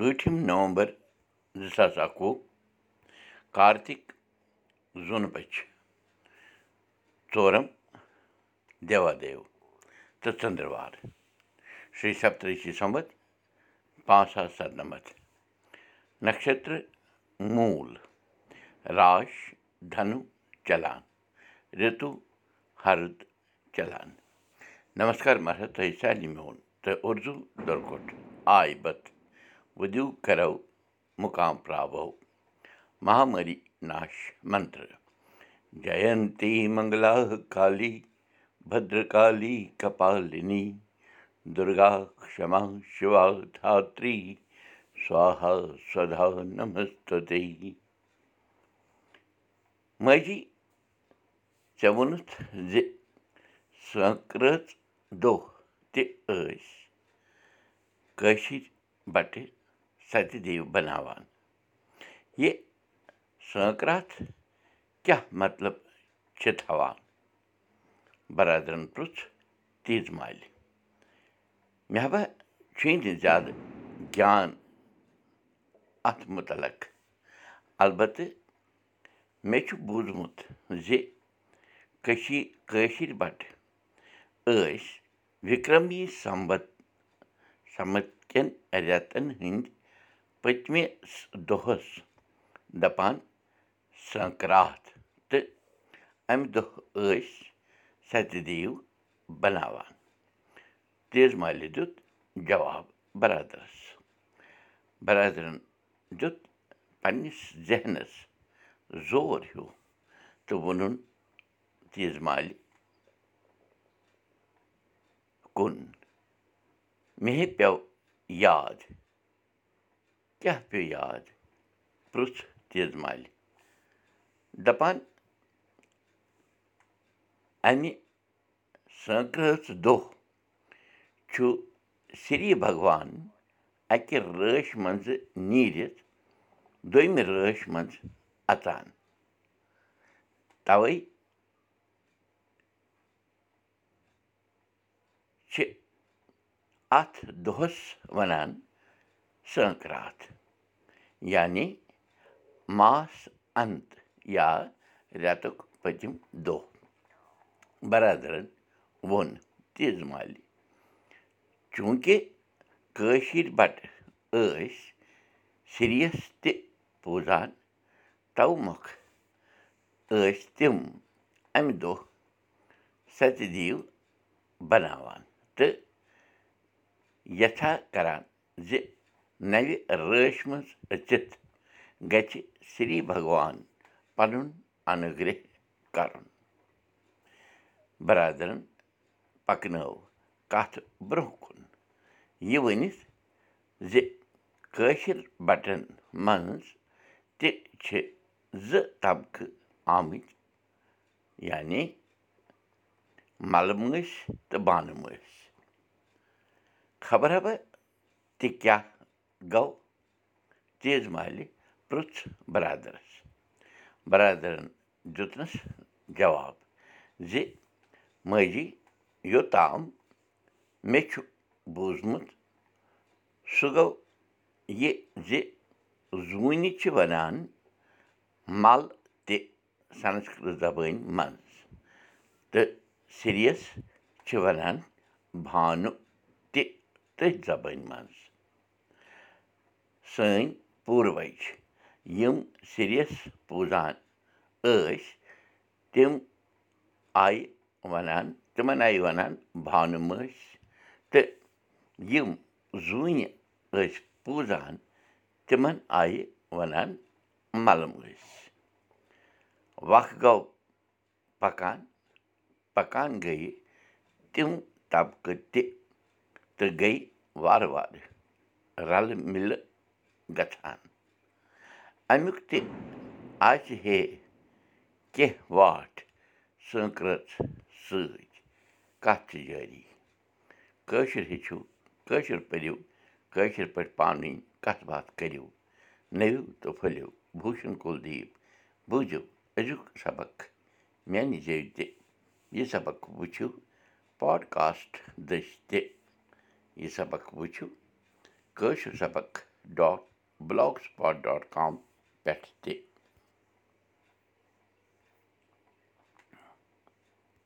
ٲٹھِم نومبر زٕ ساس اَکوُہ کارتِک زوٗنہٕ بَچہِ ژورَم دیوادیو تہٕ ژٔنٛدٕروار شِرٛی سپترشی سَمت پانٛژھ ساس سَتنَمَتھ نَشتر موٗل راش دھنوٗ چلان رِتوٗ ہرد چلان نمسکار مہراج تۄہہِ سارنٕے میون تہٕ اُردو دۄرکوٹ آے بت وُدِو کَرو مُقام پراوو مہامری ناش منتر جینتی منگلا کالی بدرکالی کپالِنی دُرگا کما نمستے ماجی ژےٚ ووٚنُتھ زِ سٲنٛکرٲژ دۄہ تہِ ٲسۍ کٲشِر سَتہِ دیو بَناوان یہِ سٲنٛکراتھ کیٛاہ مطلب چھِ تھاوان بَرادرَن پرُٛژھ تیٖژ مالہِ مےٚ ہا چھُے نہٕ زیادٕ گیان اَتھ مُتعلق البتہٕ مےٚ چھُ بوٗزمُت زِ کٔشی کٲشِر بَٹہٕ ٲسۍ وِکرمی سمبت سمت کٮ۪ن رٮ۪تَن ہٕنٛدۍ پٔتمہِ دۄہَس دَپان سنٛکرٛات تہٕ اَمہِ دۄہ ٲسۍ سَتہِ دیو بَناوان۔ تیز مالہِ دیُت جواب بَرادَرَس۔ بَرادرَن دیُت پنٛنِس ذہنَس زور ہیوٗ تہٕ ووٚنُن تیز مالہِ کُن۔ مے پیوٚو یاد کیٛاہ پیوٚو یاد؟ پرُٛژھ تیز مالہِ دَپان اَمہِ سٲنٛکرٲژ دۄہ چھُ سری بھگوان اَکہِ رٲچھ منٛزٕ نیٖرِتھ دوٚیمہِ رٲچھ منٛز اَژان۔ تَوَے چھِ اَتھ دۄہَس وَنان سٲنٛکراتھ یعنی ماس اَنت یا رٮ۪تُک پٔتِم دۄہ بَرادَرَن ووٚن تیز مالہِ چوٗنٛکہِ کٲشِر بَٹہٕ ٲسۍ سِریَس تہِ پوٗزان تَو مۄکھ ٲسۍ تِم اَمہِ دۄہ سَتہِ دیٖو بَناوان تہٕ یَژھا کَران زِ نَوِ رٲچھ منٛز أژِتھ گژھِ سری بھگوان پَنُن اَنُگرٛہ کَرُن بَرادَرَن پَکنٲو کَتھ برٛونٛہہ کُن یہِ ؤنِتھ زِ کٲشِر بَٹَن منٛز تہِ چھِ زٕ طبقہٕ آمٕتۍ یعنی مَلہٕ مٲنٛسۍ تہٕ بانہٕ مٲنٛسۍ خبر ہا تہِ کیٛاہ گوٚو تیز مالہِ پرُٛژھ بَرادَرَس بَرادَرَن دیُتنَس جواب زِ ماجی یوٚتام مےٚ چھُ بوٗزمُت سُہ گوٚو یہِ زِ زوٗنہِ چھِ وَنان مَل تہِ سَنسکرت زبٲنۍ منٛز تہٕ سِریَس چھِ وَنان بانہٕ تہِ تٔتھۍ زبٲنۍ منٛز سٲنۍ پوٗروَج یِم سِریَس پوٗزان ٲسۍ تِم آیہِ وَنان تِمَن آیہِ وَنان بانہٕ مٲنٛسۍ تہٕ یِم زوٗنہِ ٲسۍ پوٗزان تِمَن آیہِ وَنان مَلہٕ مٲنٛسۍ وَکھ گوٚو پَکان پَکان گٔیہِ تِم طبقہٕ تہِ تہٕ گٔے وارٕ وارٕ رَلہٕ مِلہٕ گژھان اَمیُک تہِ آسہِ ہے کیٚنٛہہ واٹھ سٲنٛکرٲژ سۭتۍ کَتھ چھِ جٲری کٲشُر ہیٚچھِو کٲشُر پٔرِو کٲشِر پٲٹھۍ پانہٕ ؤنۍ کَتھ باتھ کٔرِو نٔوِو تہٕ پھٔلِو بوٗشَن کُلدیٖپ بوٗزِو أزیُک سبق میٛانہِ زیٚوِ تہِ یہِ سبق وٕچھِو پاڈکاسٹ دٔسۍ تہِ یہِ سبق وٕچھِو کٲشُر سبق dot blogspot dot com پٮ۪ٹھ تہِ